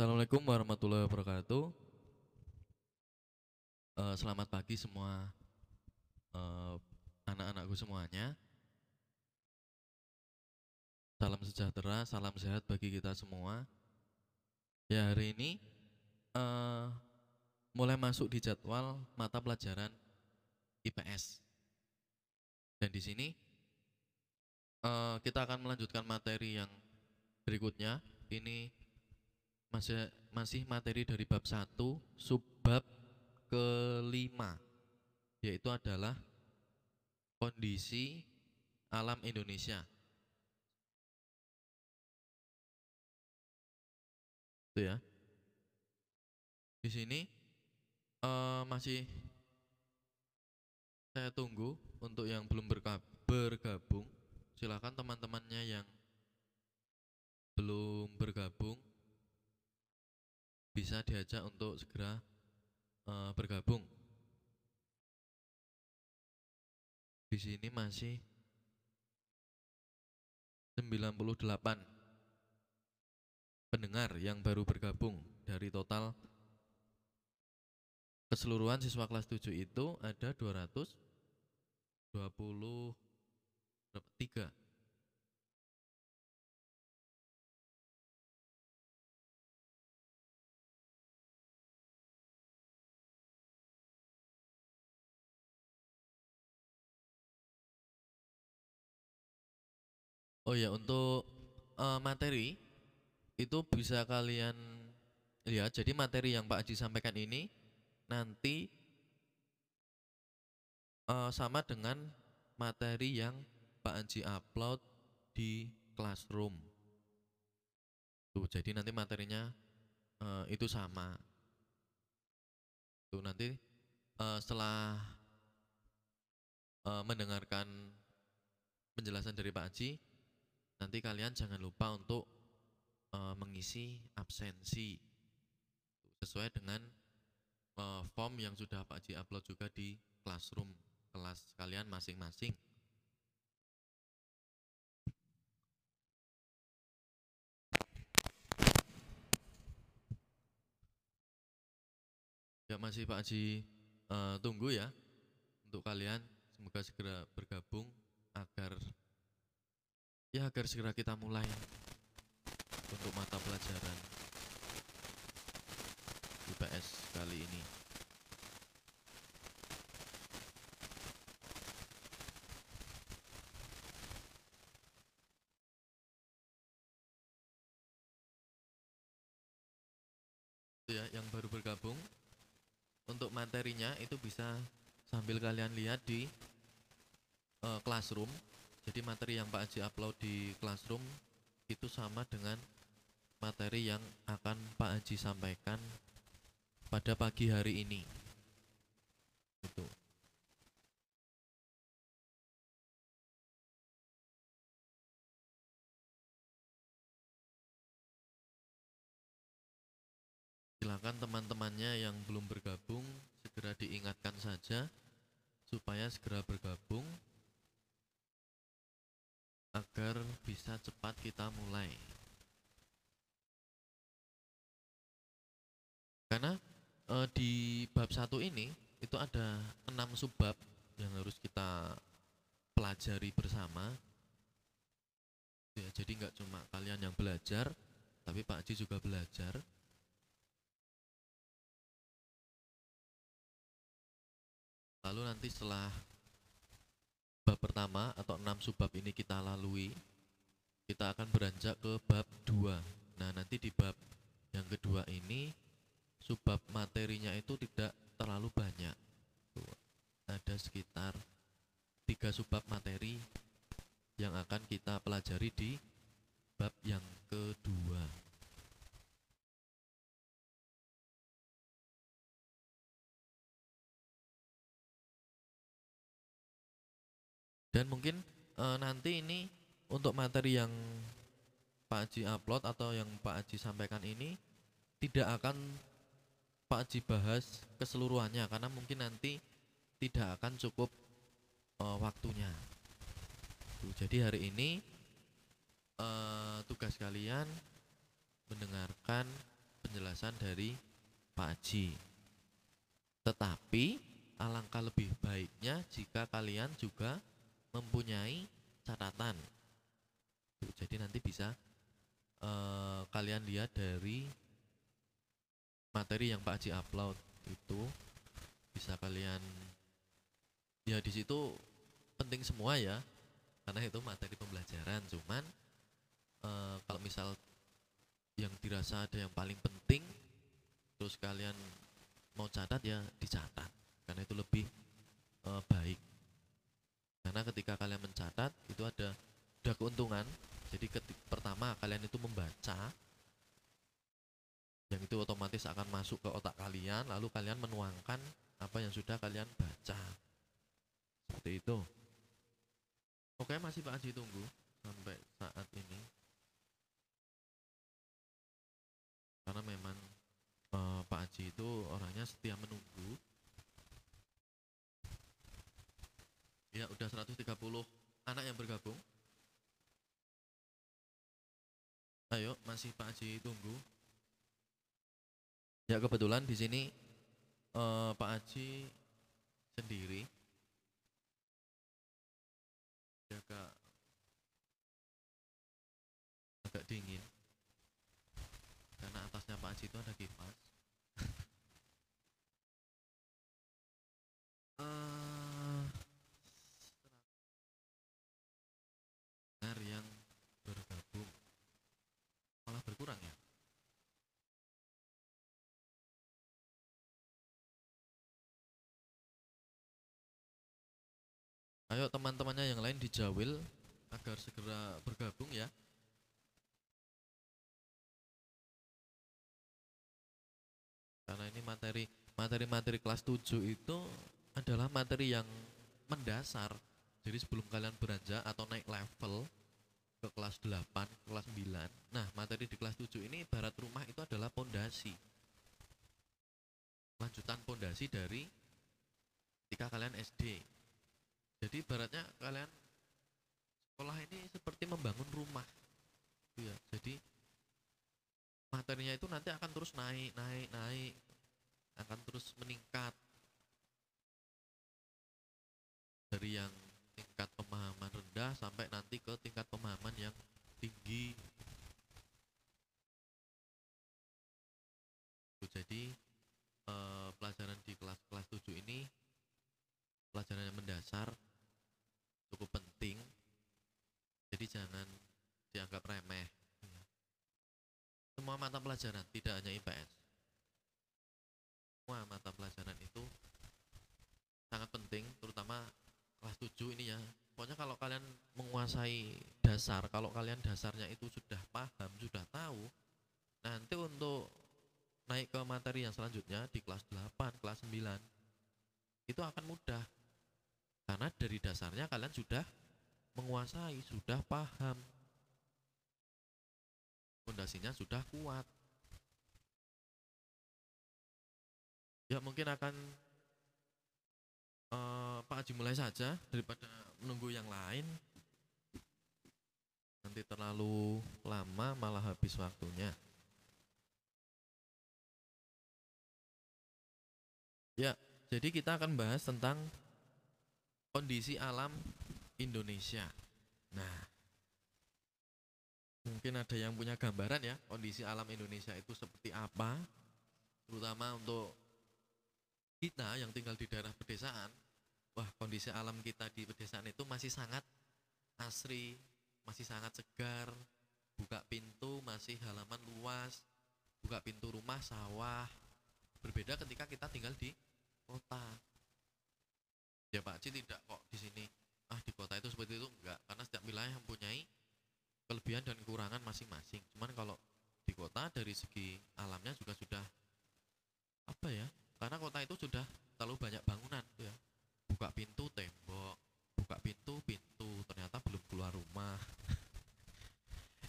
Assalamualaikum warahmatullahi wabarakatuh. Eh, selamat pagi semua eh, anak-anakku semuanya. Salam sejahtera, salam sehat bagi kita semua. Ya hari ini eh, mulai masuk di jadwal mata pelajaran IPS. Dan di sini eh, kita akan melanjutkan materi yang berikutnya. Ini masih masih materi dari bab 1 subbab kelima yaitu adalah kondisi alam Indonesia. Itu ya. Di sini eh, masih saya tunggu untuk yang belum bergabung. Silakan teman-temannya yang belum bergabung bisa diajak untuk segera eh, bergabung. Di sini masih 98 pendengar yang baru bergabung dari total keseluruhan siswa kelas 7 itu ada 223 Oh ya, untuk eh, materi itu bisa kalian lihat. Jadi materi yang Pak Haji sampaikan ini nanti eh, sama dengan materi yang Pak Haji upload di Classroom. Tuh, jadi nanti materinya eh, itu sama. Tuh nanti eh, setelah eh, mendengarkan penjelasan dari Pak Haji, nanti kalian jangan lupa untuk eh, mengisi absensi sesuai dengan eh, form yang sudah Pak Haji upload juga di classroom kelas kalian masing-masing. Ya masih Pak Haji eh, tunggu ya untuk kalian semoga segera bergabung agar ya agar segera kita mulai untuk mata pelajaran IPS kali ini. Ya yang baru bergabung untuk materinya itu bisa sambil kalian lihat di eh, classroom jadi materi yang Pak Haji upload di Classroom itu sama dengan materi yang akan Pak Haji sampaikan pada pagi hari ini. Itu. Silakan teman-temannya yang belum bergabung segera diingatkan saja supaya segera bergabung agar bisa cepat kita mulai. Karena eh, di bab satu ini itu ada enam subbab yang harus kita pelajari bersama. Ya, jadi nggak cuma kalian yang belajar, tapi Pak Haji juga belajar. Lalu nanti setelah bab pertama atau enam subbab ini kita lalui, kita akan beranjak ke bab dua. Nah, nanti di bab yang kedua ini subbab materinya itu tidak terlalu banyak. Ada sekitar tiga subbab materi yang akan kita pelajari di bab yang kedua. Dan mungkin eh, nanti ini untuk materi yang Pak Haji upload atau yang Pak Haji sampaikan ini tidak akan Pak Haji bahas keseluruhannya karena mungkin nanti tidak akan cukup eh, waktunya. Tuh, jadi hari ini eh, tugas kalian mendengarkan penjelasan dari Pak Haji. Tetapi alangkah lebih baiknya jika kalian juga mempunyai catatan. Jadi nanti bisa eh, kalian lihat dari materi yang Pak Haji upload itu. Bisa kalian ya di situ penting semua ya karena itu materi pembelajaran. Cuman eh, kalau misal yang dirasa ada yang paling penting terus kalian mau catat ya dicatat. Karena itu lebih eh, baik karena ketika kalian mencatat itu ada ada keuntungan. Jadi keti- pertama kalian itu membaca yang itu otomatis akan masuk ke otak kalian lalu kalian menuangkan apa yang sudah kalian baca. Seperti itu. Oke masih Pak Haji tunggu sampai saat ini. Karena memang eh, Pak Haji itu orangnya setia menunggu ya udah 130 anak yang bergabung. Ayo masih Pak Haji tunggu. Ya kebetulan di sini eh, Pak Haji sendiri. Agak agak dingin. Karena atasnya Pak Haji itu ada kipas. Eh, benar yang bergabung malah berkurang ya. Ayo teman-temannya yang lain dijawil agar segera bergabung ya. Karena ini materi materi-materi kelas 7 itu adalah materi yang mendasar. Jadi sebelum kalian beranjak atau naik level ke kelas 8, kelas 9. Nah, materi di kelas 7 ini ibarat rumah itu adalah pondasi. Lanjutan pondasi dari ketika kalian SD. Jadi ibaratnya kalian sekolah ini seperti membangun rumah. Gitu ya. Jadi materinya itu nanti akan terus naik, naik, naik. Akan terus meningkat. Dari yang tingkat pemahaman rendah sampai nanti ke tingkat pemahaman yang tinggi. Tuh, Jadi eh, pelajaran di kelas-kelas 7 ini pelajaran yang mendasar cukup penting. Jadi jangan dianggap remeh. Semua mata pelajaran tidak hanya IPS semua mata pelajaran itu sangat penting terutama kelas 7 ini ya. Pokoknya kalau kalian menguasai dasar kalau kalian dasarnya itu sudah paham sudah tahu nanti untuk naik ke materi yang selanjutnya di kelas 8 kelas 9 itu akan mudah karena dari dasarnya kalian sudah menguasai, sudah paham. Fondasinya sudah kuat. Ya mungkin akan eh, Pak Haji mulai saja daripada menunggu yang lain. Nanti terlalu lama malah habis waktunya. Ya, jadi kita akan bahas tentang kondisi alam Indonesia. Nah, mungkin ada yang punya gambaran ya kondisi alam Indonesia itu seperti apa, terutama untuk kita yang tinggal di daerah pedesaan. Wah, kondisi alam kita di pedesaan itu masih sangat asri, masih sangat segar. Buka pintu masih halaman luas, buka pintu rumah sawah. Berbeda ketika kita tinggal di kota ya Pak Ci tidak kok di sini. Ah di kota itu seperti itu enggak karena setiap wilayah mempunyai kelebihan dan kekurangan masing-masing. Cuman kalau di kota dari segi alamnya juga sudah apa ya karena kota itu sudah terlalu banyak bangunan tuh ya. Buka pintu tembok buka pintu pintu ternyata belum keluar rumah.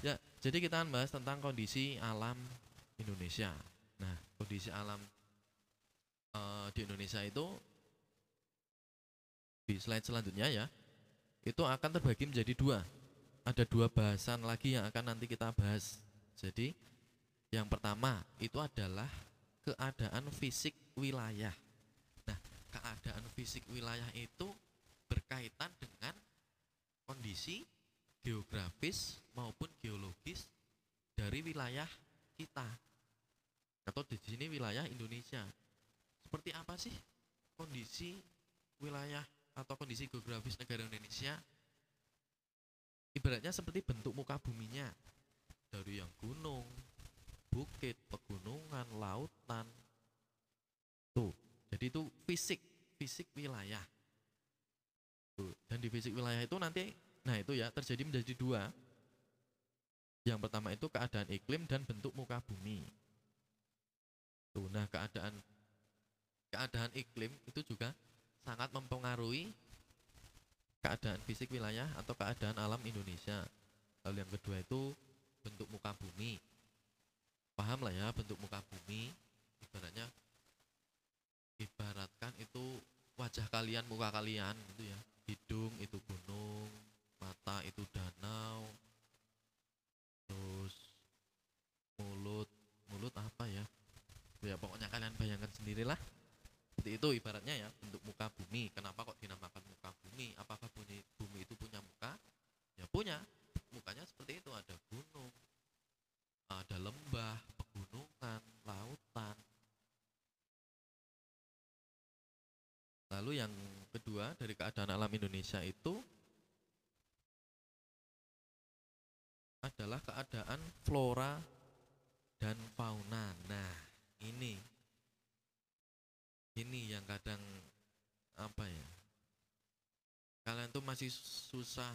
Ya jadi kita akan bahas tentang kondisi alam Indonesia. Nah kondisi alam eh, di Indonesia itu di slide selanjutnya ya itu akan terbagi menjadi dua ada dua bahasan lagi yang akan nanti kita bahas jadi Yang pertama itu adalah keadaan fisik wilayah. Nah, keadaan fisik wilayah itu berkaitan dengan kondisi geografis maupun geologis dari wilayah kita. Atau di sini wilayah Indonesia. Seperti apa sih kondisi wilayah atau kondisi geografis negara Indonesia? Ibaratnya seperti bentuk muka buminya. Dari yang gunung, bukit, pegunungan, lautan. Tuh, jadi itu fisik, fisik wilayah. Tuh, dan di fisik wilayah itu nanti, nah itu ya terjadi menjadi dua. Yang pertama itu keadaan iklim dan bentuk muka bumi. Tuh, nah keadaan keadaan iklim itu juga sangat mempengaruhi keadaan fisik wilayah atau keadaan alam Indonesia. Lalu yang kedua itu bentuk muka bumi. Paham lah ya bentuk muka bumi. Ibaratnya ibaratkan itu wajah kalian muka kalian gitu ya. Hidung itu gunung mata itu danau terus mulut mulut apa ya? Ya pokoknya kalian bayangkan sendirilah seperti itu ibaratnya ya bentuk muka bumi. Kenapa kok dinamakan muka bumi? Apakah bumi, bumi itu punya muka? Ya punya. Mukanya seperti itu. Ada gunung ada lembah, pegunungan, lautan. Lalu yang kedua dari keadaan alam Indonesia itu adalah keadaan flora dan fauna. Nah, ini ini yang kadang apa ya? Kalian tuh masih susah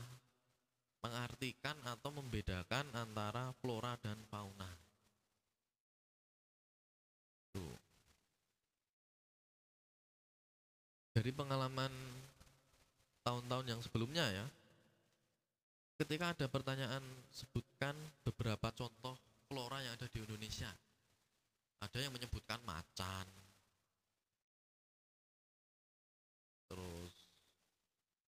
mengartikan atau membedakan antara flora dan fauna. Tuh. Dari pengalaman tahun-tahun yang sebelumnya ya, ketika ada pertanyaan sebutkan beberapa contoh flora yang ada di Indonesia. Ada yang menyebutkan macan, terus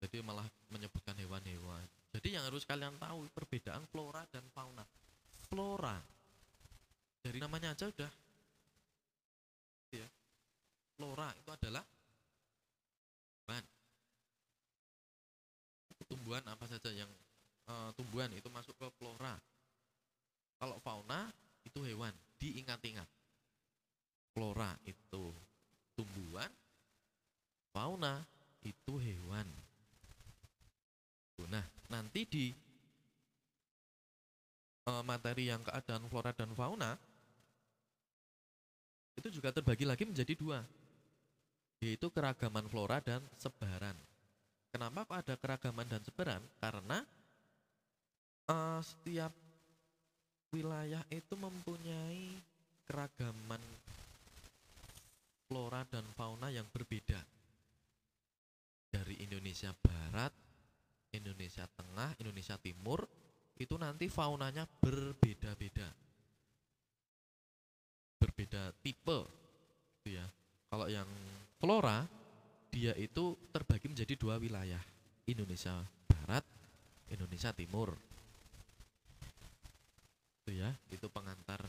jadi malah menyebutkan hewan-hewan jadi yang harus kalian tahu perbedaan flora dan fauna. Flora dari namanya aja udah ya. Flora itu adalah tumbuhan. Tumbuhan apa saja yang uh, tumbuhan itu masuk ke flora. Kalau fauna itu hewan, diingat-ingat. Flora itu fauna itu hewan. Nah, nanti di uh, materi yang keadaan flora dan fauna itu juga terbagi lagi menjadi dua, yaitu keragaman flora dan sebaran. Kenapa kok ada keragaman dan sebaran? Karena uh, setiap wilayah itu mempunyai keragaman flora dan fauna yang berbeda. Dari Indonesia Barat Indonesia Tengah, Indonesia Timur itu nanti faunanya berbeda-beda. Berbeda tipe gitu ya. Kalau yang flora dia itu terbagi menjadi dua wilayah, Indonesia Barat, Indonesia Timur. Itu ya, itu pengantar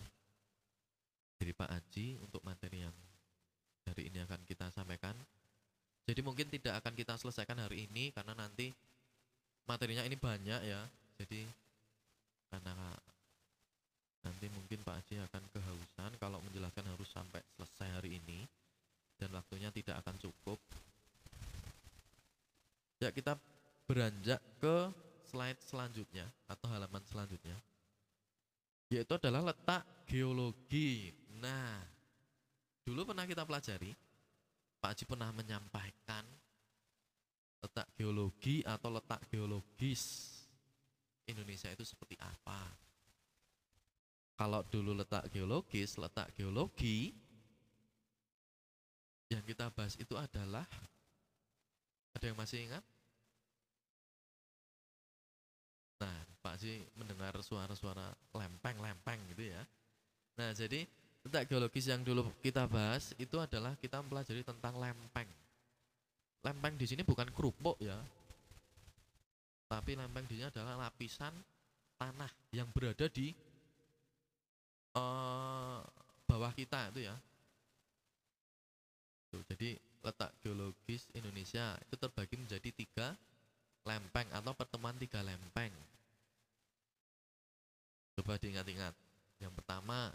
dari Pak Aji untuk materi yang hari ini akan kita sampaikan. Jadi mungkin tidak akan kita selesaikan hari ini karena nanti materinya ini banyak ya. Jadi karena nanti mungkin Pak Haji akan kehausan kalau menjelaskan harus sampai selesai hari ini dan waktunya tidak akan cukup. Ya kita beranjak ke slide selanjutnya atau halaman selanjutnya yaitu adalah letak geologi. Nah dulu pernah kita pelajari Pak Haji pernah menyampaikan letak geologi atau letak geologis Indonesia itu seperti apa. Kalau dulu letak geologis, letak geologi yang kita bahas itu adalah ada yang masih ingat? Nah, Pak sih mendengar suara-suara lempeng-lempeng gitu ya. Nah, jadi letak geologis yang dulu kita bahas itu adalah kita mempelajari tentang lempeng lempeng di sini bukan kerupuk ya. Tapi lempeng di sini adalah lapisan tanah yang berada di eh, bawah kita itu ya. Tuh, jadi letak geologis Indonesia itu terbagi menjadi tiga lempeng atau pertemuan tiga lempeng. Coba diingat-ingat. Yang pertama,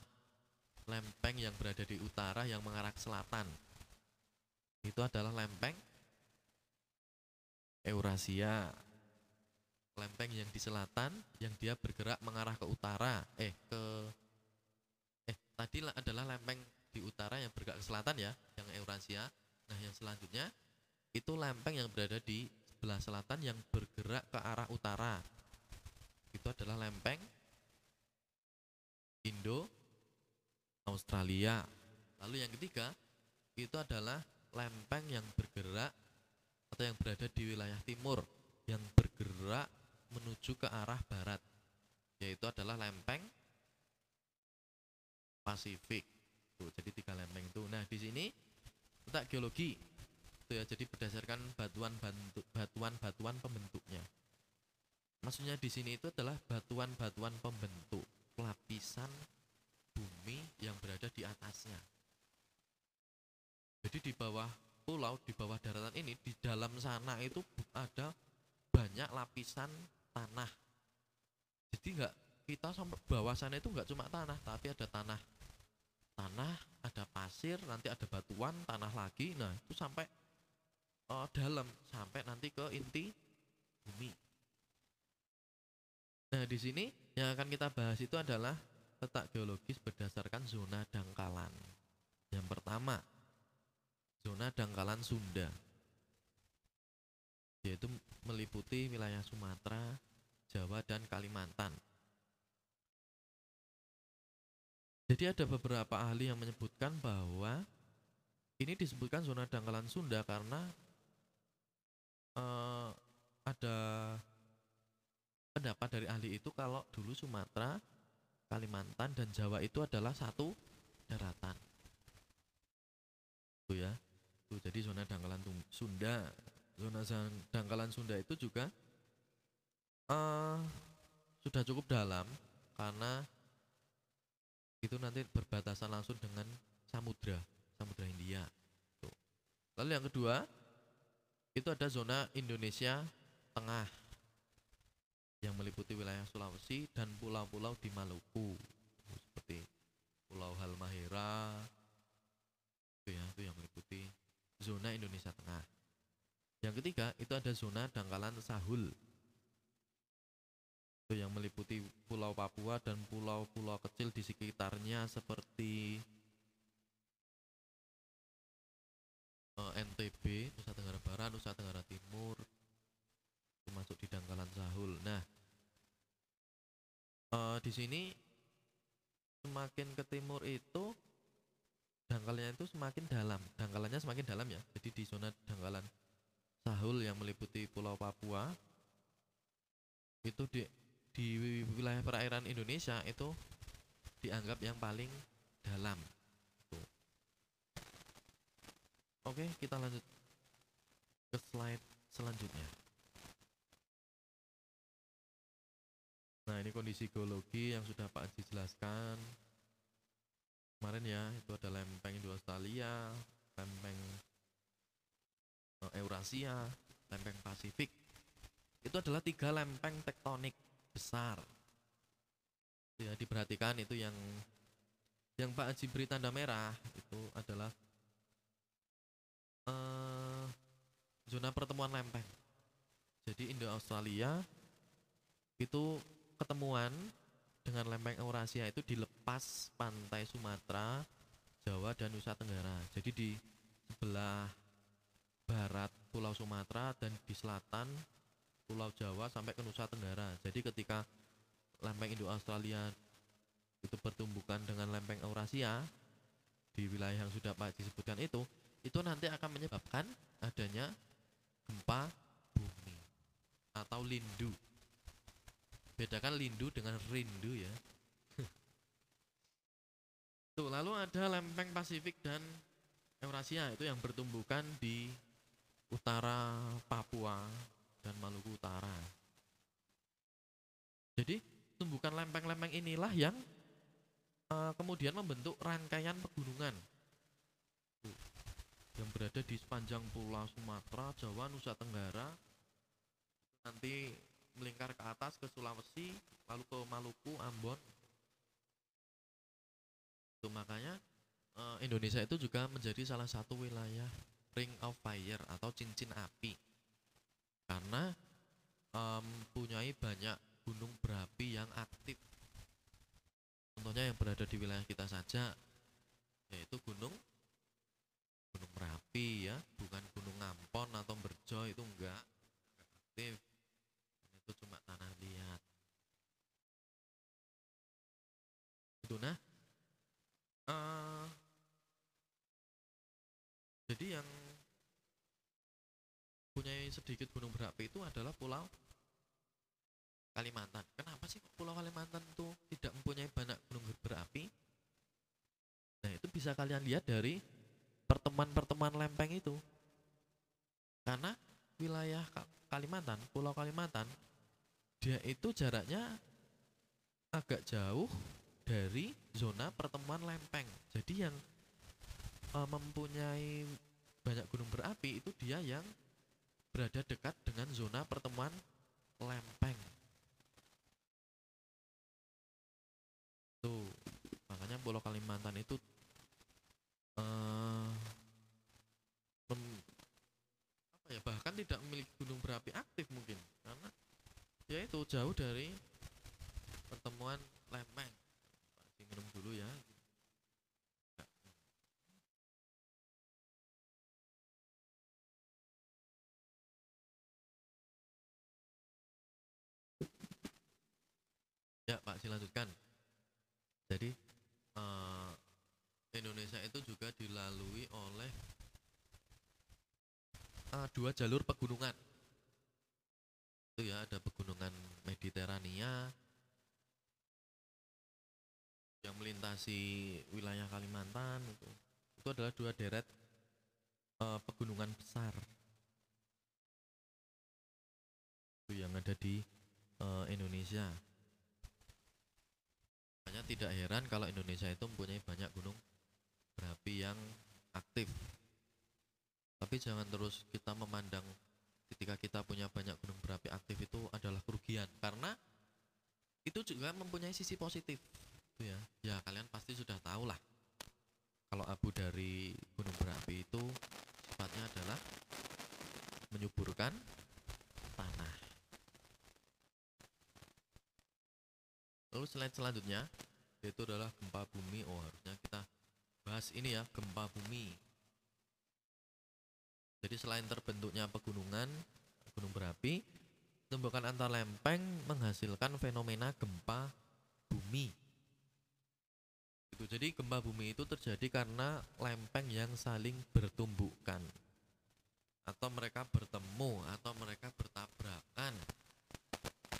lempeng yang berada di utara yang mengarah ke selatan. Itu adalah lempeng Eurasia. Lempeng yang di selatan yang dia bergerak mengarah ke utara, eh ke eh tadi lah adalah lempeng di utara yang bergerak ke selatan ya, yang Eurasia. Nah, yang selanjutnya itu lempeng yang berada di sebelah selatan yang bergerak ke arah utara. Itu adalah lempeng Indo Australia. Lalu yang ketiga itu adalah lempeng yang bergerak atau yang berada di wilayah timur yang bergerak menuju ke arah barat yaitu adalah lempeng Pasifik. Tuh, jadi tiga lempeng itu. Nah, di sini letak geologi. Tuh ya, jadi berdasarkan batuan batuan-batuan pembentuknya. Maksudnya di sini itu adalah batuan-batuan pembentuk lapisan bumi yang berada di atasnya. Jadi di bawah pulau, di bawah daratan ini, di dalam sana itu ada banyak lapisan tanah. Jadi enggak kita sampai bawah sana itu enggak cuma tanah, tapi ada tanah tanah, ada pasir, nanti ada batuan, tanah lagi. Nah, itu sampai uh, dalam, sampai nanti ke inti bumi. Nah, di sini yang akan kita bahas itu adalah letak geologis berdasarkan zona dangkalan. Yang pertama, zona dangkalan Sunda yaitu meliputi wilayah Sumatera, Jawa, dan Kalimantan. Jadi ada beberapa ahli yang menyebutkan bahwa ini disebutkan zona dangkalan Sunda karena uh, ada pendapat dari ahli itu kalau dulu Sumatera, Kalimantan, dan Jawa itu adalah satu daratan. Itu ya. Tuh, jadi zona dangkalan Sunda, zona dangkalan Sunda itu juga uh, sudah cukup dalam karena itu nanti berbatasan langsung dengan samudra, samudra India. Tuh. Lalu yang kedua itu ada zona Indonesia Tengah yang meliputi wilayah Sulawesi dan pulau-pulau di Maluku seperti Pulau Halmahera itu ya itu yang meliputi zona Indonesia Tengah. Yang ketiga itu ada zona dangkalan Sahul. Itu yang meliputi Pulau Papua dan pulau-pulau kecil di sekitarnya seperti eh, NTB, Nusa Tenggara Barat, Nusa Tenggara Timur, itu masuk di dangkalan Sahul. Nah, uh, di sini semakin ke timur itu dangkalnya itu semakin dalam. Dangkalannya semakin dalam ya. Jadi di zona dangkalan Sahul yang meliputi Pulau Papua itu di di wilayah perairan Indonesia itu dianggap yang paling dalam. Tuh. oke kita lanjut ke slide selanjutnya nah ini kondisi geologi yang sudah Pak Haji jelaskan. Kemarin ya itu ada lempeng Australia lempeng uh, Eurasia lempeng Pasifik. Itu adalah tiga lempeng tektonik besar. Ya diperhatikan itu yang yang Pak Haji beri tanda merah itu adalah uh, zona pertemuan lempeng. Jadi Indo Australia itu ketemuan dengan lempeng Eurasia itu dilepas pantai Sumatera, Jawa dan Nusa Tenggara. Jadi di sebelah barat Pulau Sumatera dan di selatan Pulau Jawa sampai ke Nusa Tenggara. Jadi ketika lempeng Indo Australia itu bertumbukan dengan lempeng Eurasia di wilayah yang sudah Pak disebutkan itu, itu nanti akan menyebabkan adanya gempa bumi atau lindu bedakan lindu dengan rindu ya. Tuh lalu ada lempeng Pasifik dan Eurasia itu yang bertumbukan di utara Papua dan Maluku Utara. Jadi tumbukan lempeng-lempeng inilah yang eh, kemudian membentuk rangkaian pegunungan. Tuh, yang berada di sepanjang pulau Sumatera, Jawa, Nusa Tenggara, nanti melingkar ke atas ke Sulawesi, lalu ke Maluku, Ambon. Itu makanya eh, Indonesia itu juga menjadi salah satu wilayah ring of fire atau cincin api karena em, mempunyai banyak gunung berapi yang aktif. Contohnya yang berada di wilayah kita saja, yaitu gunung gunung berapi ya, bukan gunung Ngampon atau Berjo itu enggak aktif. Itu cuma tanah liat. Itu nah. eh, jadi yang punya sedikit gunung berapi itu adalah pulau Kalimantan. Kenapa sih Pulau Kalimantan itu tidak mempunyai banyak gunung berapi? Nah, itu bisa kalian lihat dari pertemuan-pertemuan lempeng itu. Karena wilayah Ka- Kalimantan, Pulau Kalimantan, dia itu jaraknya agak jauh dari zona pertemuan lempeng. Jadi yang eh, mempunyai banyak gunung berapi itu dia yang berada dekat dengan zona pertemuan lempeng. Tuh, makanya Pulau Kalimantan itu eh mem- ya bahkan tidak memiliki gunung berapi aktif mungkin itu jauh dari pertemuan lempeng. Pak, minum dulu ya. Ya Pak, silanjutkan. Jadi eh, Indonesia itu juga dilalui oleh eh, dua jalur pegunungan. Melintasi wilayah Kalimantan itu. Itu adalah dua deret eh, pegunungan besar. Itu yang ada di eh, Indonesia. Makanya tidak heran kalau Indonesia itu mempunyai banyak gunung berapi yang aktif. Tapi jangan terus kita memandang ketika kita punya banyak gunung berapi aktif itu adalah kerugian karena itu juga mempunyai sisi positif itu ya. Ya kalian pasti sudah tahu lah. Kalau abu dari gunung berapi itu sifatnya adalah menyuburkan tanah. Lalu slide selanjutnya yaitu adalah gempa bumi. Oh, harusnya kita bahas ini ya, gempa bumi. Jadi selain terbentuknya pegunungan, gunung berapi, tumbukan antar lempeng menghasilkan fenomena gempa bumi. Itu jadi gempa bumi itu terjadi karena lempeng yang saling bertumbukan atau mereka bertemu atau mereka bertabrakan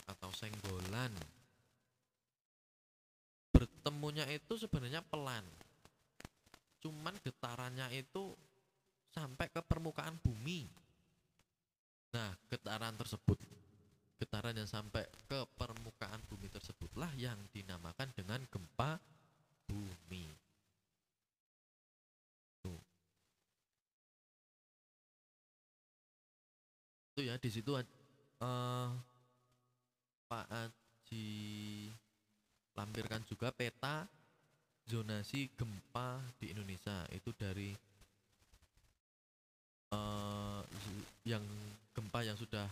atau senggolan bertemunya itu sebenarnya pelan. Cuman getarannya itu sampai ke permukaan bumi. Nah, getaran tersebut, getaran yang sampai ke permukaan bumi tersebutlah yang dinamakan dengan gempa bumi. Tuh. Itu ya di situ eh Pak Aji lampirkan juga peta zonasi gempa di Indonesia itu dari zu- yang gempa yang sudah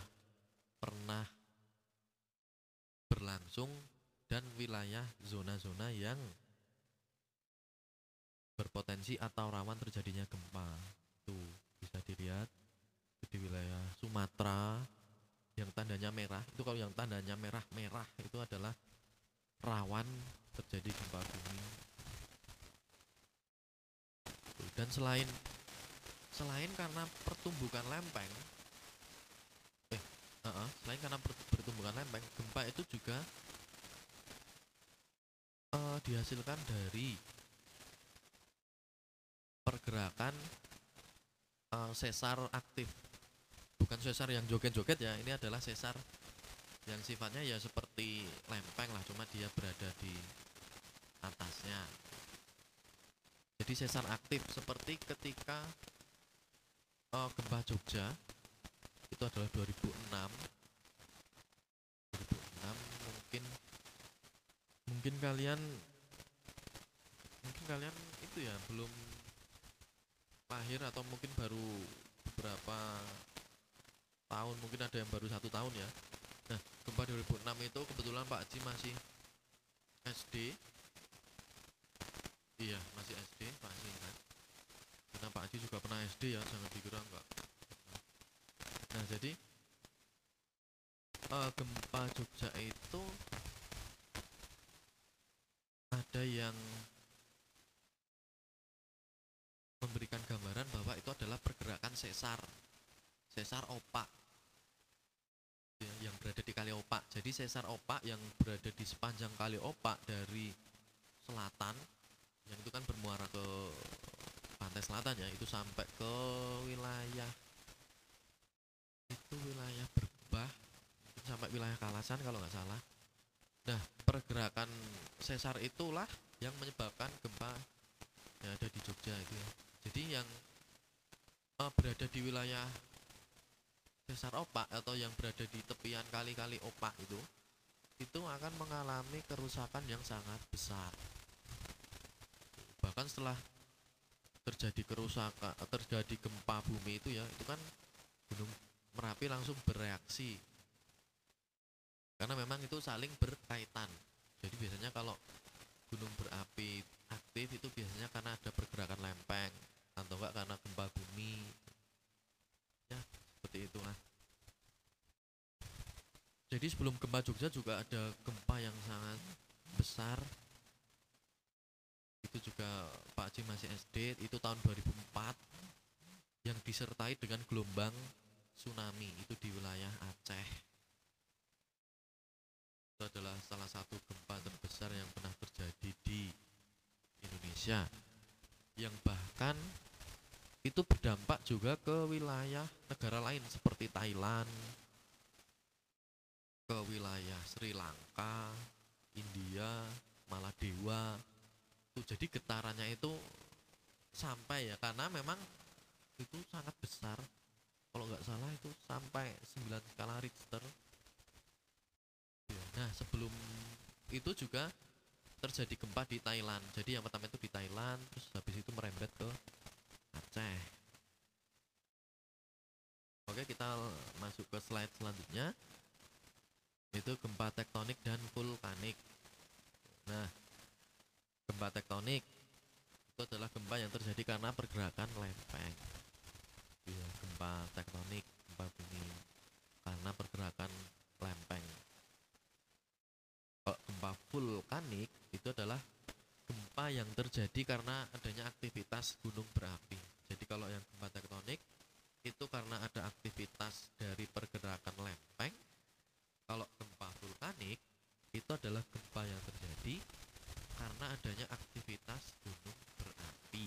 pernah berlangsung dan wilayah zona-zona yang berpotensi atau rawan terjadinya gempa tuh bisa dilihat di wilayah Sumatera yang tandanya merah itu kalau yang tandanya merah-merah itu adalah rawan terjadi gempa bumi. Dan selain selain karena pertumbukan lempeng, eh, uh-uh, selain karena per- pertumbukan lempeng, gempa itu juga eh, dihasilkan dari pergerakan eh, sesar aktif, bukan sesar yang joget-joget ya. Ini adalah sesar yang sifatnya ya seperti lempeng lah cuma dia berada di atasnya. Jadi sesar aktif seperti ketika eh, gempa Jogja itu adalah 2006. 2006 mungkin mungkin kalian mungkin kalian itu ya belum lahir atau mungkin baru beberapa tahun mungkin ada yang baru satu tahun ya. Nah gempa 2006 itu kebetulan Pak Haji masih SD iya masih SD Pak Haji ingat karena Pak Haji juga pernah SD ya jangan dikira enggak nah jadi eh, gempa Jogja itu ada yang memberikan gambaran bahwa itu adalah sesar sesar opak. Ya, yang berada di kali opak. Jadi sesar opak yang berada di sepanjang kali opak dari selatan yang itu kan bermuara ke pantai selatan ya itu sampai ke wilayah itu wilayah berbah itu sampai wilayah kalasan kalau nggak salah. Nah pergerakan sesar itulah yang menyebabkan gempa yang ada di Jogja itu ya. Jadi yang eh, berada di wilayah sesar opak atau yang berada di tepian kali-kali opak itu itu akan mengalami kerusakan yang sangat besar. Bahkan setelah terjadi kerusakan terjadi gempa bumi itu ya itu kan gunung merapi langsung bereaksi. Karena memang itu saling berkaitan. Jadi biasanya kalau gunung berapi aktif itu biasanya karena ada pergerakan lempeng atau enggak karena gempa bumi. Ya seperti itulah jadi sebelum gempa Jogja juga ada gempa yang sangat besar. Itu juga Pak Haji masih SD itu tahun 2004 yang disertai dengan gelombang tsunami itu di wilayah Aceh. Itu adalah salah satu gempa terbesar yang pernah terjadi di Indonesia. Yang bahkan itu berdampak juga ke wilayah negara lain seperti Thailand ke wilayah Sri Lanka India Maladewa. Itu jadi getarannya itu sampai ya karena memang itu sangat besar. Kalau nggak salah itu sampai 9 skala Richter. Ya, nah sebelum itu juga terjadi gempa di Thailand. Jadi yang pertama itu di Thailand terus habis itu merembet ke Aceh. Oke kita masuk ke slide selanjutnya. Itu gempa tektonik dan vulkanik. Nah gempa tektonik itu adalah gempa yang terjadi karena pergerakan lempeng. Ya, gempa tektonik gempa bumi. Karena pergerakan lempeng. Gempa vulkanik itu adalah gempa yang terjadi karena adanya aktivitas gunung berapi. Jadi kalau yang gempa tektonik itu karena ada aktivitas dari pergerakan lempeng. Kalau gempa vulkanik itu adalah gempa yang terjadi karena adanya aktivitas gunung berapi.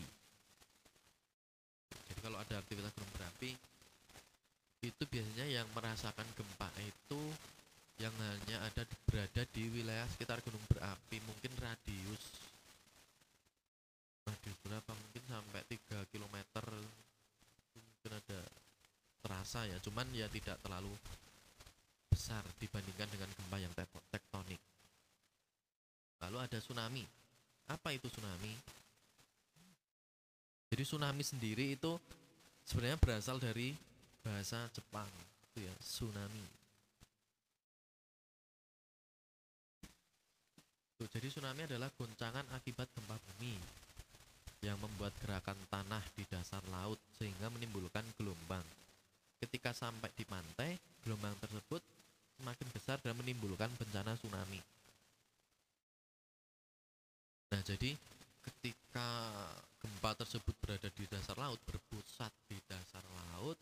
Jadi kalau ada aktivitas gunung berapi itu biasanya yang merasakan gempa itu yang hanya ada berada di wilayah sekitar gunung berapi mungkin radius radius berapa? Mungkin sampai 3 km mungkin ada terasa ya cuman ya tidak terlalu besar dibandingkan dengan gempa yang tek- tektonik. Lalu ada tsunami. Apa itu tsunami? Jadi tsunami sendiri itu sebenarnya berasal dari bahasa Jepang itu ya tsunami. Tuh, jadi tsunami adalah goncangan akibat gempa bumi yang membuat gerakan tanah di dasar laut sehingga menimbulkan gelombang. Ketika sampai di pantai, gelombang tersebut semakin besar dan menimbulkan bencana tsunami. Nah, jadi ketika gempa tersebut berada di dasar laut, berpusat di dasar laut,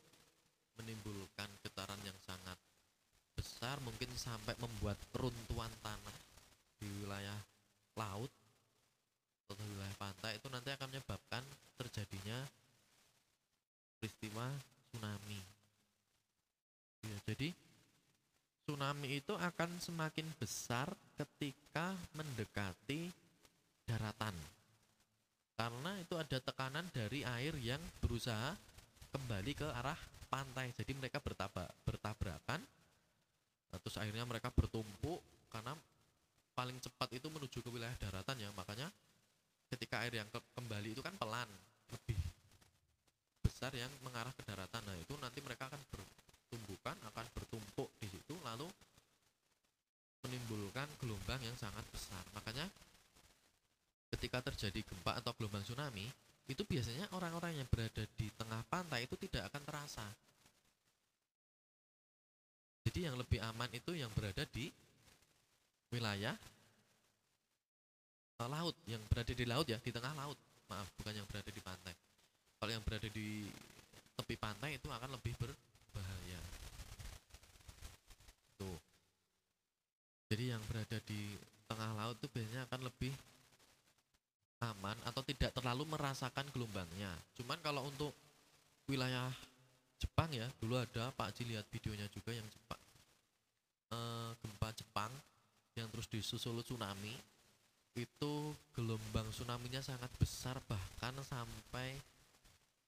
menimbulkan getaran yang sangat besar, mungkin sampai membuat runtuhan tanah di wilayah laut atau wilayah pantai itu nanti akan menyebabkan terjadinya peristiwa tsunami. Ya, jadi tsunami itu akan semakin besar ketika mendekati daratan. Karena itu ada tekanan dari air yang berusaha kembali ke arah pantai. Jadi mereka bertaba, bertabrakan. Terus akhirnya mereka bertumpuk karena paling cepat itu menuju ke wilayah daratan ya. Makanya ketika air yang ke, kembali itu kan pelan, lebih besar yang mengarah ke daratan. Nah, itu nanti mereka akan bertumbukan, akan bertumpuk di situ lalu menimbulkan gelombang yang sangat besar. Makanya ketika terjadi gempa atau gelombang tsunami, itu biasanya orang-orang yang berada di tengah pantai itu tidak akan terasa. Jadi yang lebih aman itu yang berada di wilayah laut, yang berada di laut ya, di tengah laut. Maaf, bukan yang berada di pantai. Kalau yang berada di tepi pantai itu akan lebih berbahaya. Tuh. Jadi yang berada di tengah laut itu biasanya akan lebih aman atau tidak terlalu merasakan gelombangnya. Cuman kalau untuk wilayah Jepang ya, dulu ada Pak Ji lihat videonya juga yang Jepang eh, gempa Jepang yang terus disusul tsunami itu gelombang tsunaminya sangat besar bahkan sampai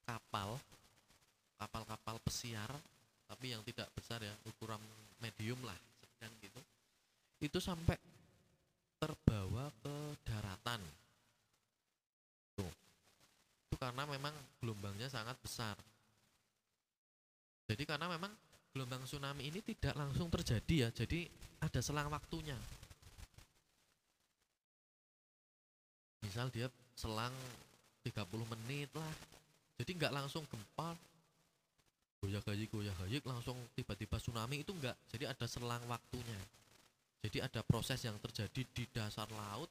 kapal kapal-kapal pesiar tapi yang tidak besar ya ukuran medium lah sedang gitu. Itu sampai terbawa ke daratan. Tuh. Itu karena memang gelombangnya sangat besar. Jadi karena memang gelombang tsunami ini tidak langsung terjadi ya jadi ada selang waktunya misal dia selang 30 menit lah. Jadi nggak langsung gempa goyah gayik goyah gayik langsung tiba-tiba tsunami itu enggak jadi ada selang waktunya. Jadi ada proses yang terjadi di dasar laut.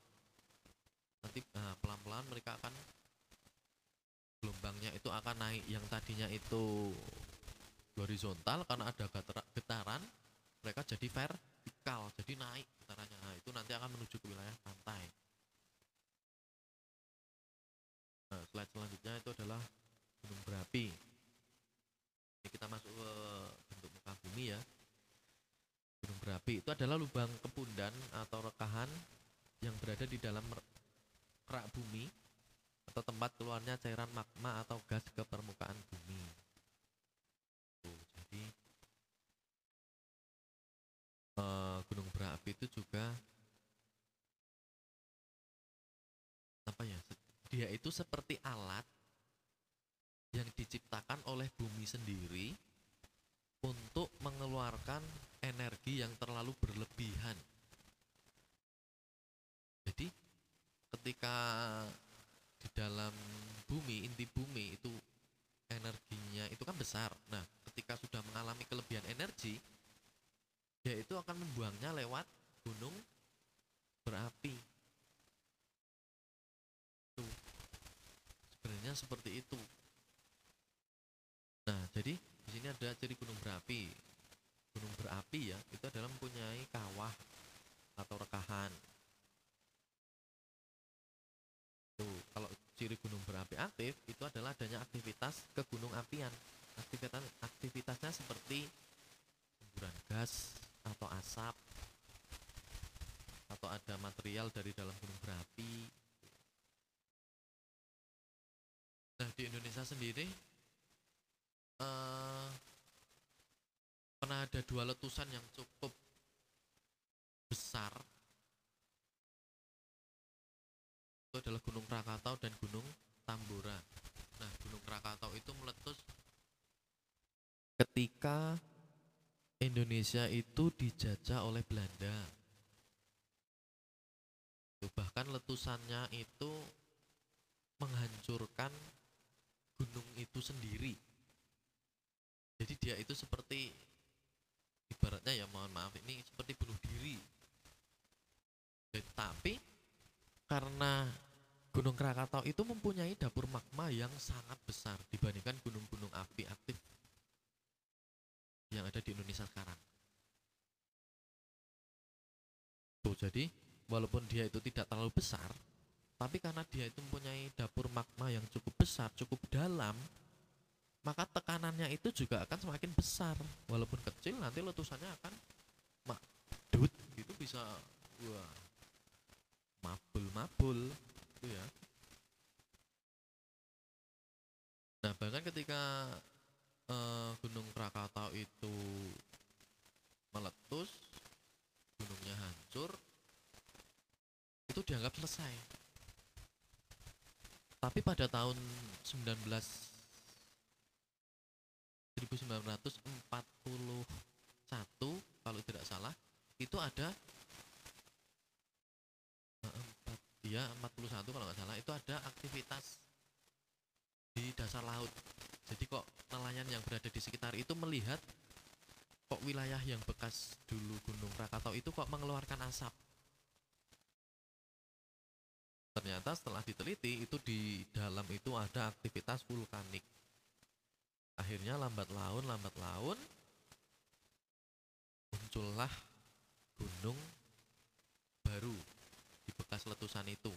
Nanti nah, pelan-pelan mereka akan gelombangnya itu akan naik. Yang tadinya itu horizontal karena ada getaran mereka jadi vertikal. Jadi naik getarannya. Nah, itu nanti akan menuju ke wilayah pantai slide selanjutnya itu adalah gunung berapi. Ini kita masuk ke bentuk muka bumi ya. Gunung berapi itu adalah lubang kepundan atau rekahan yang berada di dalam kerak bumi atau tempat keluarnya cairan magma atau gas ke permukaan bumi. Tuh, jadi uh, gunung berapi itu juga itu seperti alat yang diciptakan oleh bumi sendiri untuk mengeluarkan energi yang terlalu berlebihan. Jadi ketika di dalam bumi, inti bumi itu energinya itu kan besar. Nah, ketika sudah mengalami kelebihan energi, dia itu akan membuangnya lewat gunung berapi. Tuh. Sebenarnya seperti itu. Nah, jadi di sini ada ciri gunung berapi. Gunung berapi ya, itu adalah mempunyai kawah atau rekahan. Tuh, kalau ciri gunung berapi aktif itu adalah adanya aktivitas ke gunung apian. Aktivitas aktivitasnya seperti semburan gas atau asap atau ada material dari dalam gunung berapi. Di Indonesia sendiri uh, pernah ada dua letusan yang cukup besar itu adalah Gunung Krakatau dan Gunung Tambora. Nah, Gunung Krakatau itu meletus ketika Indonesia itu dijajah oleh Belanda. Bahkan letusannya itu menghancurkan gunung itu sendiri jadi dia itu seperti ibaratnya ya mohon maaf ini seperti bunuh diri tapi karena Gunung Krakatau itu mempunyai dapur magma yang sangat besar dibandingkan gunung-gunung api aktif yang ada di Indonesia sekarang. Tuh, jadi walaupun dia itu tidak terlalu besar, tapi karena dia itu mempunyai dapur magma yang cukup besar, cukup dalam, maka tekanannya itu juga akan semakin besar walaupun kecil nanti letusannya akan makdut itu bisa wah mabul mabul itu ya. Nah, bahkan ketika eh, Gunung Krakatau itu meletus, gunungnya hancur, itu dianggap selesai. Tapi pada tahun 19 1941 kalau tidak salah itu ada eh, empat ya 41 kalau nggak salah itu ada aktivitas di dasar laut. Jadi kok nelayan yang berada di sekitar itu melihat kok wilayah yang bekas dulu Gunung Krakatau itu kok mengeluarkan asap. Ternyata setelah diteliti itu di dalam itu ada aktivitas vulkanik. Akhirnya lambat laun, lambat laun muncullah gunung baru di bekas letusan itu,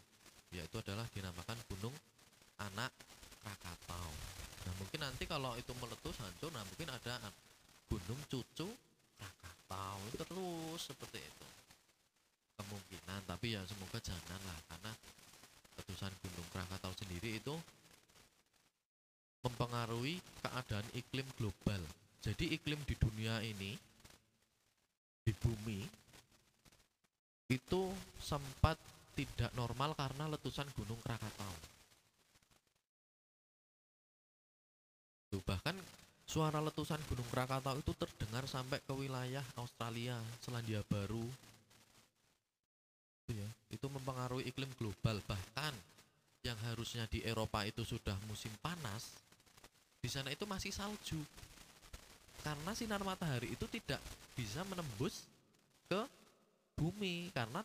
yaitu adalah dinamakan Gunung Anak Krakatau. Nah mungkin nanti kalau itu meletus hancur, nah mungkin ada Gunung Cucu Krakatau terus seperti itu kemungkinan tapi ya semoga jangan lah karena letusan Gunung Krakatau sendiri itu mempengaruhi keadaan iklim global. Jadi iklim di dunia ini di bumi itu sempat tidak normal karena letusan Gunung Krakatau. Tuh, bahkan suara letusan Gunung Krakatau itu terdengar sampai ke wilayah Australia, Selandia Baru. Itu ya, itu mempengaruhi iklim global. Bahkan yang harusnya di Eropa itu sudah musim panas, di sana itu masih salju. Karena sinar matahari itu tidak bisa menembus ke bumi karena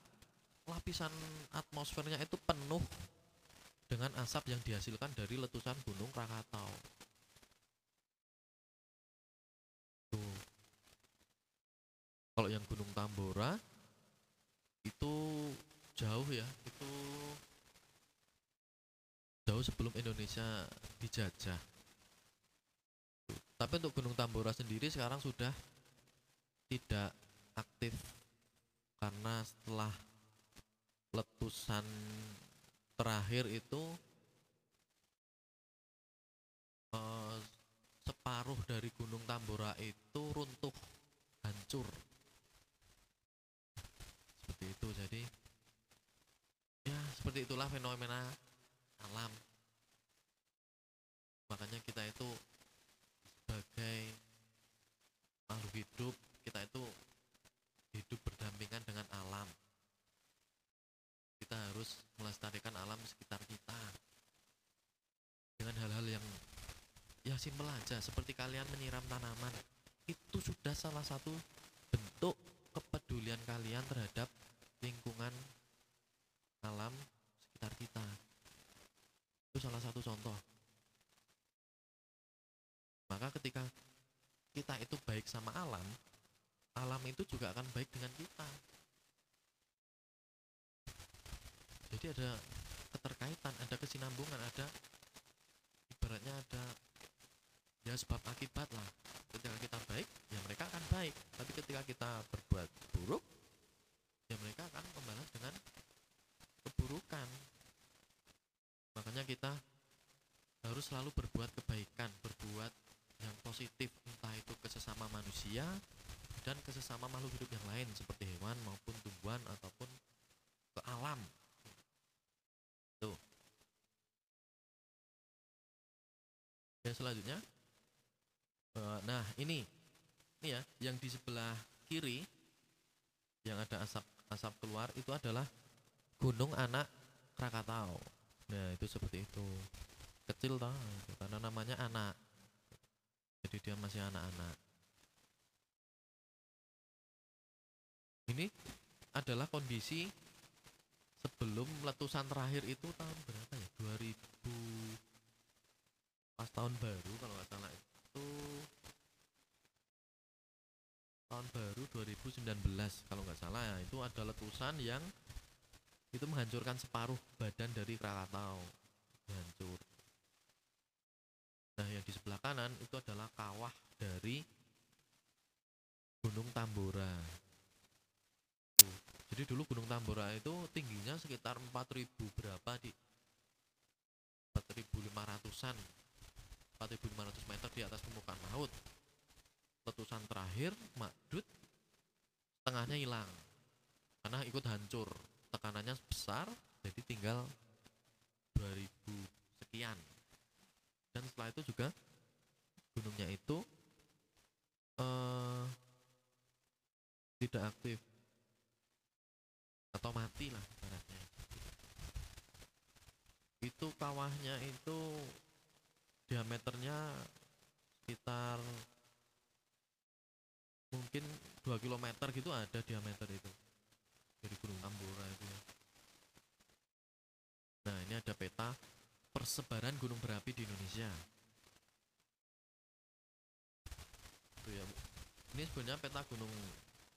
lapisan atmosfernya itu penuh dengan asap yang dihasilkan dari letusan Gunung Krakatau. Kalau yang Gunung Tambora itu jauh ya, itu jauh sebelum Indonesia dijajah. Tapi untuk Gunung Tambora sendiri sekarang sudah tidak aktif karena setelah letusan terakhir itu eh, separuh dari Gunung Tambora itu runtuh hancur seperti itu jadi ya seperti itulah fenomena alam. Makanya kita itu sebagai makhluk hidup kita itu hidup berdampingan dengan alam. Kita harus melestarikan alam sekitar kita. Dengan hal-hal yang ya simpel aja seperti kalian menyiram tanaman. Itu sudah salah satu bentuk kepedulian kalian terhadap lingkungan alam sekitar kita itu salah satu contoh maka ketika kita itu baik sama alam alam itu juga akan baik dengan kita. Jadi ada keterkaitan ada kesinambungan ada ibaratnya ada ya sebab akibat lah. Ketika kita baik ya mereka akan baik. Tapi ketika kita berbuat buruk ya mereka akan membalas dengan keburukan. Makanya kita harus selalu berbuat kebaikan berbuat yang positif entah itu ke sesama manusia dan ke sesama makhluk hidup yang lain seperti hewan maupun tumbuhan ataupun ke alam. Tuh. Ya selanjutnya. Eh, nah ini. Ini ya yang di sebelah kiri yang ada asap asap keluar itu adalah gunung anak Krakatau. Nah itu seperti itu. Kecil toh karena namanya anak. Jadi dia masih anak-anak ini adalah kondisi sebelum letusan terakhir itu tahun berapa ya? 2000 pas tahun baru kalau nggak salah itu. Tahun baru 2019 kalau nggak salah ya itu ada letusan yang itu menghancurkan separuh badan dari Krakatau. Hancur. Nah yang di sebelah kanan itu adalah kawah dari Gunung Tambora. Jadi dulu Gunung Tambora itu tingginya sekitar 4000 berapa di ratusan. 4500 meter di atas permukaan laut. Letusan terakhir Makdut tengahnya hilang. Karena ikut hancur. Tekanannya besar jadi tinggal 2000 sekian. Dan setelah itu juga gunungnya itu eh, tidak aktif atau mati lah ibaratnya itu kawahnya itu diameternya sekitar mungkin 2 km gitu ada diameter itu dari Gunung Tambora itu ya. Nah ini ada peta persebaran gunung berapi di Indonesia. Tuh ya. Ini sebenarnya peta gunung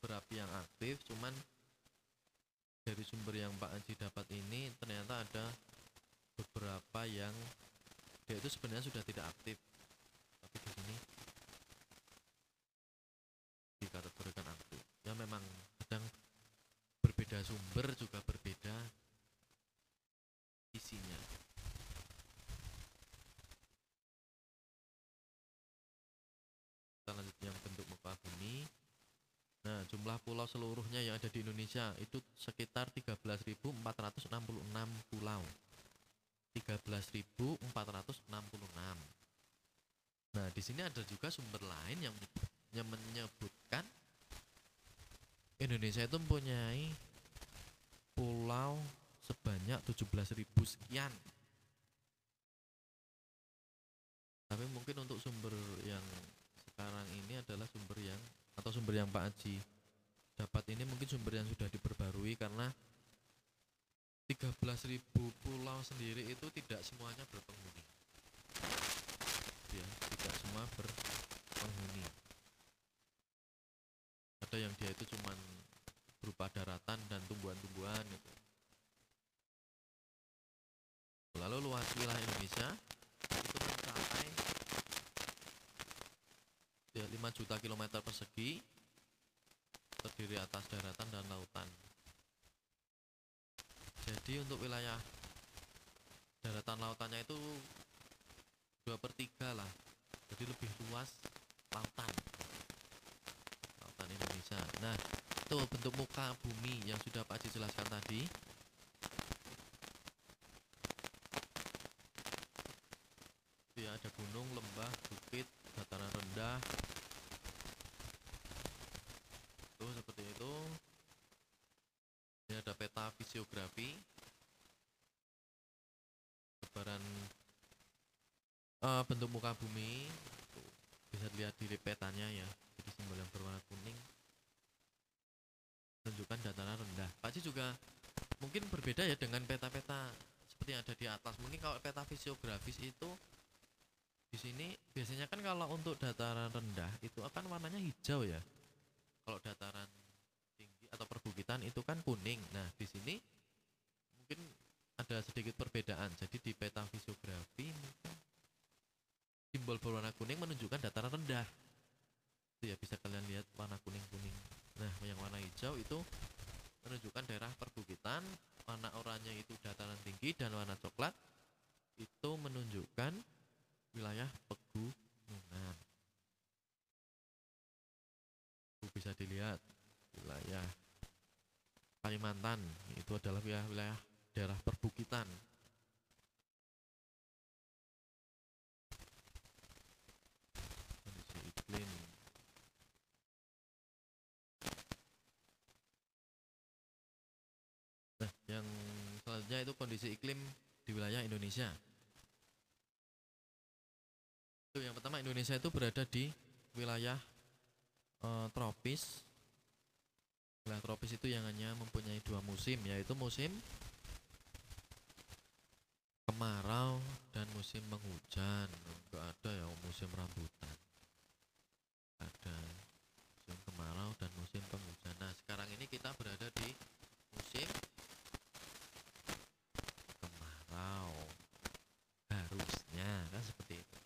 berapi yang aktif, cuman dari sumber yang Pak Haji dapat ini ternyata ada beberapa yang dia itu sebenarnya sudah tidak aktif, tapi di sini dikategorikan aktif. Ya memang kadang berbeda sumber juga berbeda isinya. Kita lanjut yang bentuk muka bumi. Nah, jumlah pulau seluruhnya yang ada di Indonesia itu sekitar 13.466 pulau. 13.466. Nah, di sini ada juga sumber lain yang yang menyebutkan Indonesia itu mempunyai pulau sebanyak 17.000 sekian. Tapi mungkin untuk sumber yang sekarang ini adalah sumber yang atau sumber yang Pak Haji dapat ini mungkin sumber yang sudah diperbarui karena 13.000 pulau sendiri itu tidak semuanya berpenghuni. Ya, tidak semua berpenghuni. Ada yang dia itu cuman berupa daratan dan tumbuhan-tumbuhan gitu. Lalu luas wilayah Indonesia itu mencapai ya, 5 juta kilometer persegi terdiri atas daratan dan lautan. Jadi untuk wilayah daratan lautannya itu dua per tiga lah, jadi lebih luas lautan, lautan Indonesia. Nah, itu bentuk muka bumi yang sudah Pak Haji jelaskan tadi. Ya, ada gunung, lembah, bukit, dataran rendah. Tuh seperti itu. Ini ada peta fisiografi. Sebaran eh, bentuk muka bumi. Tuh, bisa dilihat di petanya ya. Jadi simbol yang berwarna kuning menunjukkan dataran rendah. Haji juga mungkin berbeda ya dengan peta-peta seperti yang ada di atas. Mungkin kalau peta fisiografis itu di sini biasanya kan kalau untuk dataran rendah itu akan warnanya hijau ya. Kalau dataran tinggi atau perbukitan itu kan kuning. Nah, di sini mungkin ada sedikit perbedaan. Jadi di peta fisiografi mungkin simbol berwarna kuning menunjukkan dataran rendah. Itu ya bisa kalian lihat warna kuning-kuning. Nah, yang warna hijau itu menunjukkan daerah perbukitan, warna oranye itu dataran tinggi dan warna coklat itu menunjukkan wilayah pegunungan. Itu bisa dilihat wilayah Kalimantan itu adalah wilayah, wilayah daerah perbukitan. Kondisi iklim Nah, yang selanjutnya itu kondisi iklim di wilayah Indonesia. Itu yang pertama Indonesia itu berada di wilayah eh, tropis. Wilayah tropis itu yang hanya mempunyai dua musim, yaitu musim kemarau dan musim penghujan. Enggak ada ya musim rambutan. Ada musim kemarau dan musim penghujan. Nah, sekarang ini kita berada di musim kemarau harusnya kan seperti itu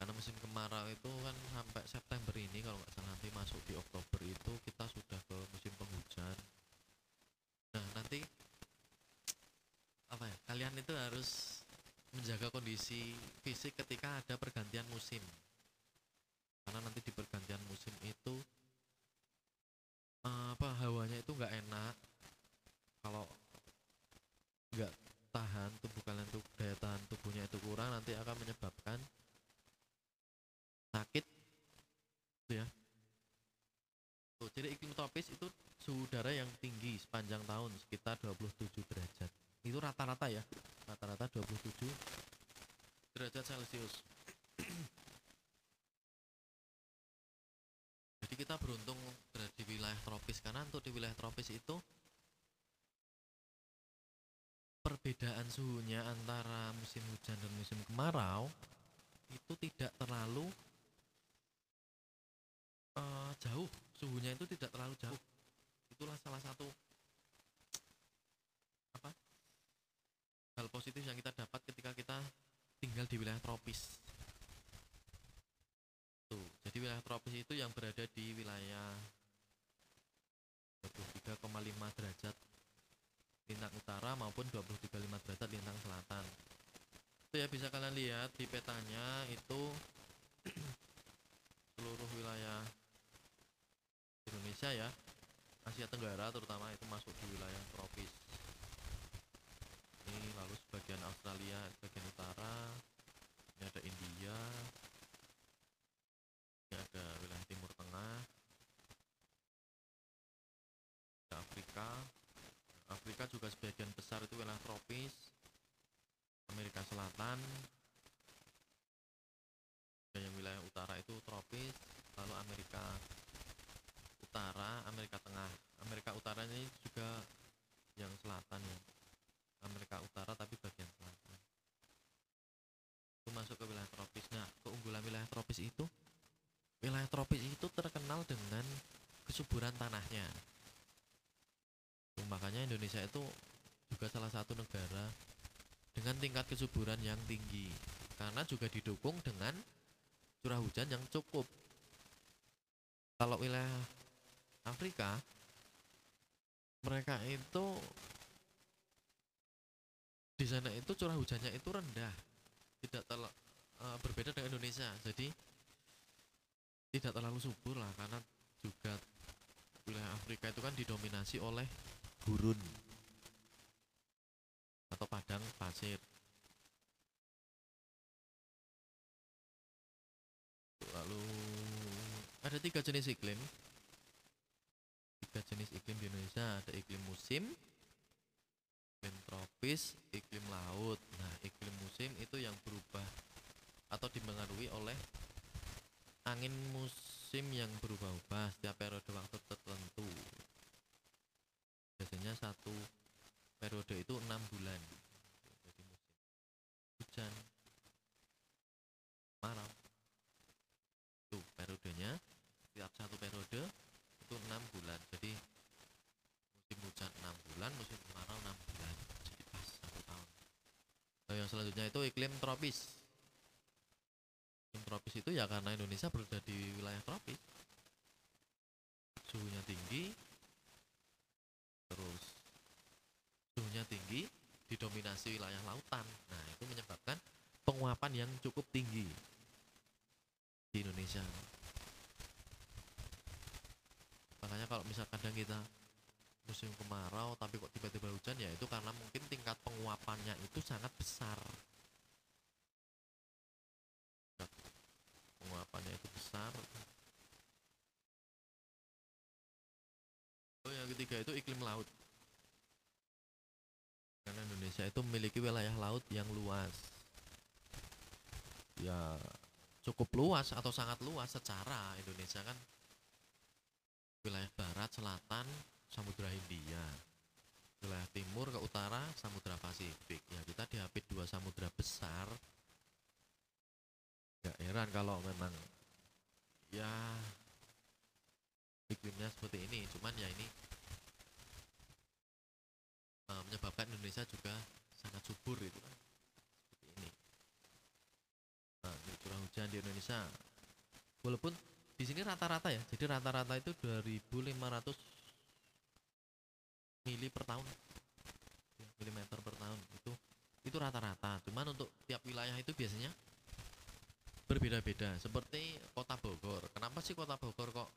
karena musim kemarau itu kan sampai September ini kalau nggak salah nanti masuk di Oktober itu kita sudah ke musim penghujan nah nanti apa ya kalian itu harus menjaga kondisi fisik ketika ada pergantian musim. Karena nanti di pergantian musim itu eh, apa hawanya itu nggak enak. Kalau nggak tahan tubuh kalian tuh daya tahan tubuhnya itu kurang nanti akan menyebabkan sakit gitu ya. Tuh, jadi iklim tropis itu suhu udara yang tinggi sepanjang tahun sekitar 27 derajat. Itu rata-rata ya. Rata-rata 27 derajat Celcius. Jadi kita beruntung berada di wilayah tropis karena untuk di wilayah tropis itu perbedaan suhunya antara musim hujan dan musim kemarau itu tidak terlalu eh, jauh suhunya itu tidak terlalu jauh itulah salah satu apa hal positif yang kita dapat ketika kita tinggal di wilayah tropis tuh jadi wilayah tropis itu yang berada di wilayah 23,5 derajat lintang utara maupun 23,5 derajat lintang selatan ya bisa kalian lihat di petanya itu seluruh wilayah Indonesia ya Asia Tenggara terutama itu masuk di wilayah tropis ini lalu sebagian Australia sebagian utara ini ada India ini ada wilayah Timur Tengah ada Afrika Afrika juga sebagian besar itu wilayah tropis Amerika Selatan dan yang wilayah utara itu tropis lalu Amerika Utara Amerika Tengah Amerika Utara ini juga yang selatan ya Amerika Utara tapi bagian selatan itu masuk ke wilayah tropis nah keunggulan wilayah tropis itu wilayah tropis itu terkenal dengan kesuburan tanahnya. Makanya Indonesia itu juga salah satu negara dengan tingkat kesuburan yang tinggi karena juga didukung dengan curah hujan yang cukup. Kalau wilayah Afrika mereka itu di sana itu curah hujannya itu rendah tidak terlalu berbeda dengan Indonesia. Jadi tidak terlalu subur lah karena juga wilayah Afrika itu kan didominasi oleh gurun atau padang pasir. Lalu ada tiga jenis iklim. Tiga jenis iklim di Indonesia ada iklim musim iklim tropis iklim laut. Nah iklim musim itu yang berubah atau dipengaruhi oleh angin musim yang berubah-ubah setiap periode waktu tertentu. Biasanya satu periode itu enam bulan. Jadi musim hujan marau itu periodenya. Setiap satu periode itu enam bulan. Jadi musim hujan enam bulan musim kemarau enam bulan. Jadi pas satu tahun. Nah, yang selanjutnya itu iklim tropis tropis itu ya karena Indonesia berada di wilayah tropis. Suhunya tinggi terus suhunya tinggi didominasi wilayah lautan. Nah itu menyebabkan penguapan yang cukup tinggi di Indonesia. Makanya kalau misal kadang kita musim kemarau tapi kok tiba-tiba hujan ya itu karena mungkin tingkat penguapannya itu sangat besar Tingkat penguapannya itu besar oh yang ketiga itu iklim laut karena Indonesia itu memiliki wilayah laut yang luas ya cukup luas atau sangat luas secara Indonesia kan? Wilayah barat selatan Samudra Hindia. Wilayah timur ke utara Samudra Pasifik. Ya kita dihapit dua samudra besar. Gak heran kalau memang ya iklimnya seperti ini. Cuman ya ini uh, menyebabkan Indonesia juga sangat subur itu kan seperti ini nah, ini curah hujan di Indonesia. Walaupun di sini rata-rata ya jadi rata-rata itu 2500 mili per tahun. Ya, milimeter per tahun. Itu itu rata-rata. Cuman untuk tiap wilayah itu biasanya berbeda-beda. Seperti kota Bogor. Kenapa sih kota Bogor kok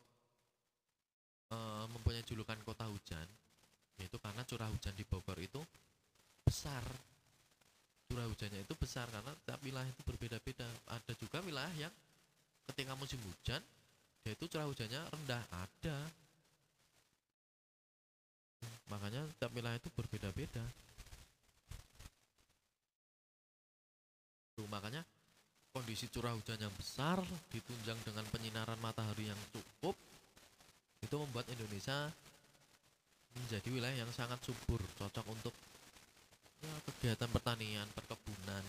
eh, mempunyai julukan kota hujan? Yaitu karena curah hujan di Bogor itu besar curah hujannya itu besar karena tiap wilayah itu berbeda-beda. Ada juga wilayah yang ketika musim hujan dia itu curah hujannya rendah. Ada. Makanya tiap wilayah itu berbeda-beda. Makanya kondisi curah hujan yang besar ditunjang dengan penyinaran matahari yang cukup itu membuat Indonesia menjadi wilayah yang sangat subur cocok untuk kegiatan pertanian perkebunan.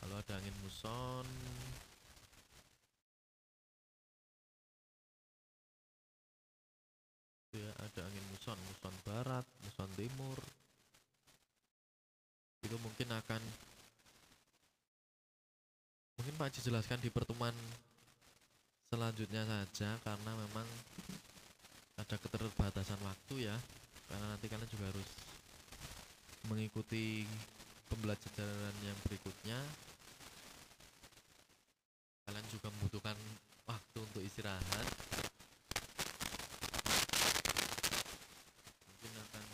Kalau ada angin muson. Ya ada angin muson muson barat muson timur. Itu mungkin akan mungkin Pak Haji jelaskan di pertemuan selanjutnya saja karena memang ada keterbatasan waktu ya. Karena nanti kalian juga harus mengikuti pembelajaran yang berikutnya. Kalian juga membutuhkan waktu untuk istirahat. Mungkin akan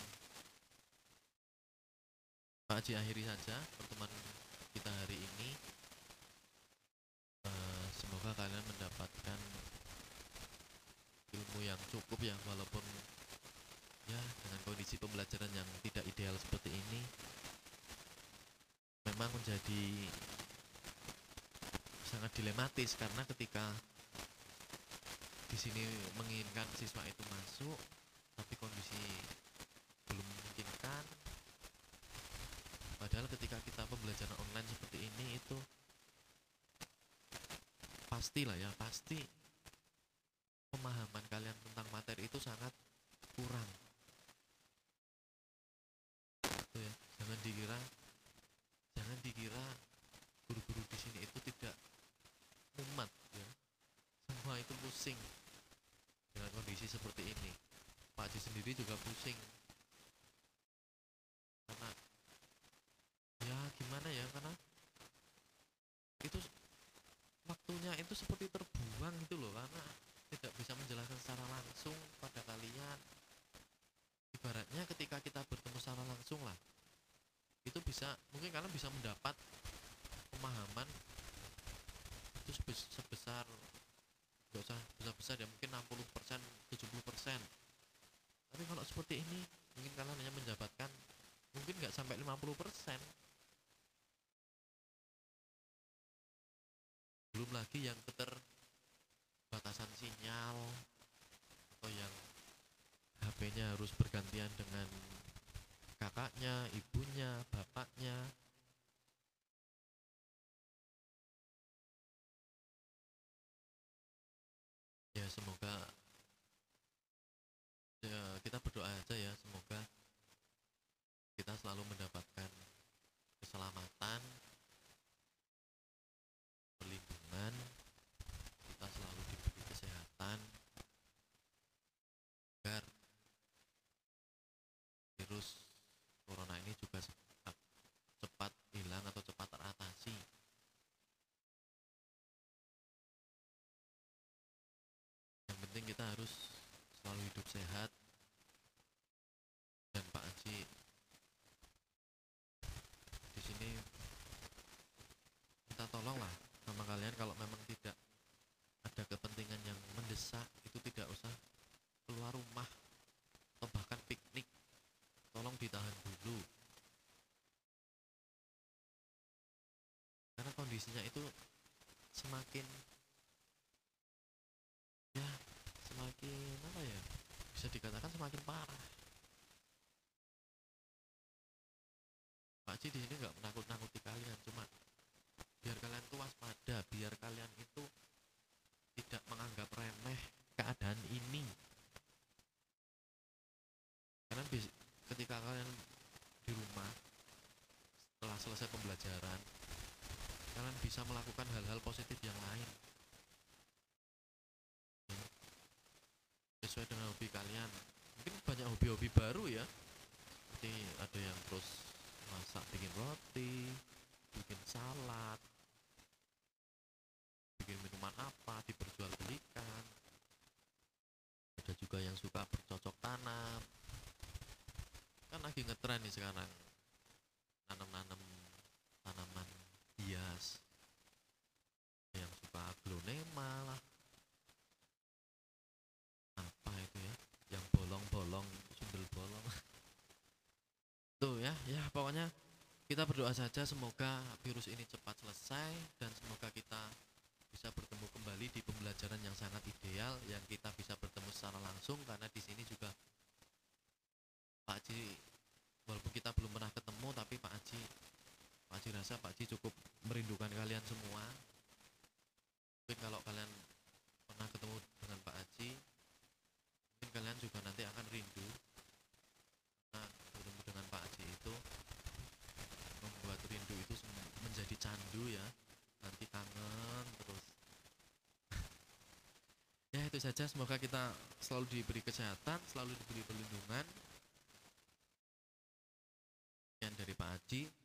Pak Haji akhiri saja pertemuan kita hari ini Eh, semoga kalian mendapatkan ilmu yang cukup ya walaupun ya dengan kondisi pembelajaran yang tidak ideal seperti ini memang menjadi sangat dilematis karena ketika di sini menginginkan siswa itu masuk tapi kondisi belum memungkinkan. Padahal ketika kita pembelajaran online seperti ini itu pastilah ya pasti pemahaman kalian tentang materi itu sangat kurang itu ya jangan dikira jangan dikira guru-guru di sini itu tidak mumat ya semua itu pusing dengan kondisi seperti ini Pak Haji sendiri juga pusing karena ya gimana ya karena itu waktunya itu seperti terbuang gitu loh karena tidak bisa menjelaskan secara langsung pada kalian. Ibaratnya ketika kita bertemu secara langsung lah itu bisa mungkin kalian bisa mendapat pemahaman itu sebes- sebesar nggak usah besar besar ya mungkin 60 persen 70 persen. Tapi kalau seperti ini mungkin kalian hanya mendapatkan mungkin nggak sampai 50 belum lagi yang keterbatasan sinyal atau yang HP-nya harus bergantian dengan kakaknya, ibunya, bapaknya. Ya semoga ya kita berdoa aja ya semoga kita selalu mendapatkan keselamatan perlindungan kita selalu diberi kesehatan agar virus corona ini juga cepat, cepat hilang atau cepat teratasi yang penting kita harus selalu hidup sehat dan Pak Haji di sini minta tolong lah sama kalian kalau memang tidak ada kepentingan yang mendesak itu tidak usah keluar rumah atau bahkan piknik tolong ditahan dulu karena kondisinya itu semakin ya semakin apa ya bisa dikatakan semakin parah. Pak Haji di sini nggak menakut-nakuti kalian cuma biar kalian tuh waspada biar kalian itu tidak menganggap remeh keadaan ini. Karena ketika kalian di rumah setelah selesai pembelajaran kalian bisa melakukan hal-hal positif yang lain. Sesuai dengan hobi kalian. Mungkin banyak hobi-hobi baru ya. Seperti ada yang terus masak bikin roti bikin salad bikin minuman apa diperjualbelikan. Ada juga yang suka bercocok tanam. Kan lagi ngetren nih sekarang. Nanam-nanam Ada yang suka aglonema lah. Apa itu ya? Yang bolong-bolong sundel bolong. Tuh ya ya pokoknya kita berdoa saja semoga virus ini cepat selesai dan semoga kita bisa bertemu kembali di pembelajaran yang sangat ideal yang kita bisa bertemu secara langsung karena di sini juga Pak Haji walaupun kita belum pernah ketemu tapi Pak Haji Pak Haji rasa Pak Haji cukup merindukan kalian semua. Mungkin kalau kalian pernah ketemu dengan Pak Haji mungkin kalian juga nanti akan rindu karena bertemu dengan Pak Haji itu membuat rindu itu menjadi candu ya. Nanti kangen terus. Ya itu saja. Semoga kita selalu diberi kesehatan selalu diberi perlindungan. Sekian dari Pak Haji